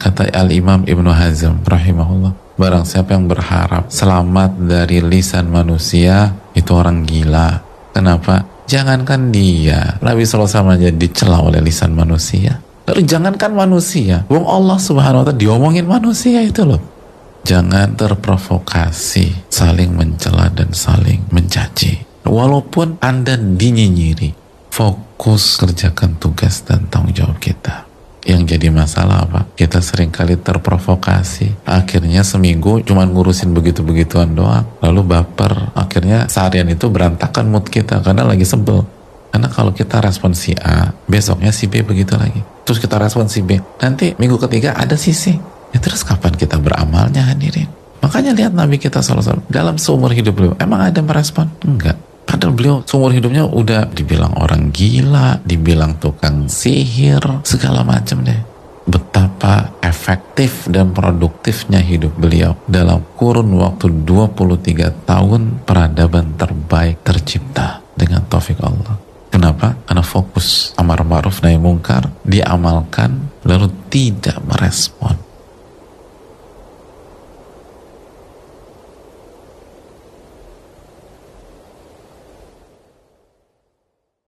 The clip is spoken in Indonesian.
Kata Al-Imam Ibnu Hazm rahimahullah, barang siapa yang berharap selamat dari lisan manusia, itu orang gila. Kenapa? Jangankan dia, Nabi SAW aja dicela oleh lisan manusia. Lalu jangankan manusia, wong Allah Subhanahu wa taala diomongin manusia itu loh. Jangan terprovokasi, saling mencela dan saling mencaci. Walaupun Anda dinyinyiri, fokus kerjakan tugas dan tanggung jawab kita yang jadi masalah apa? Kita sering kali terprovokasi. Akhirnya seminggu cuma ngurusin begitu-begituan doang. Lalu baper. Akhirnya seharian itu berantakan mood kita karena lagi sebel. Karena kalau kita respon si A, besoknya si B begitu lagi. Terus kita respon si B. Nanti minggu ketiga ada si C. Ya terus kapan kita beramalnya hadirin? Makanya lihat Nabi kita SAW dalam seumur hidup beliau. Emang ada merespon? Enggak Padahal beliau seumur hidupnya udah dibilang orang gila, dibilang tukang sihir, segala macam deh. Betapa efektif dan produktifnya hidup beliau dalam kurun waktu 23 tahun peradaban terbaik tercipta dengan taufik Allah. Kenapa? Karena fokus amar ma'ruf nahi mungkar diamalkan lalu tidak merespon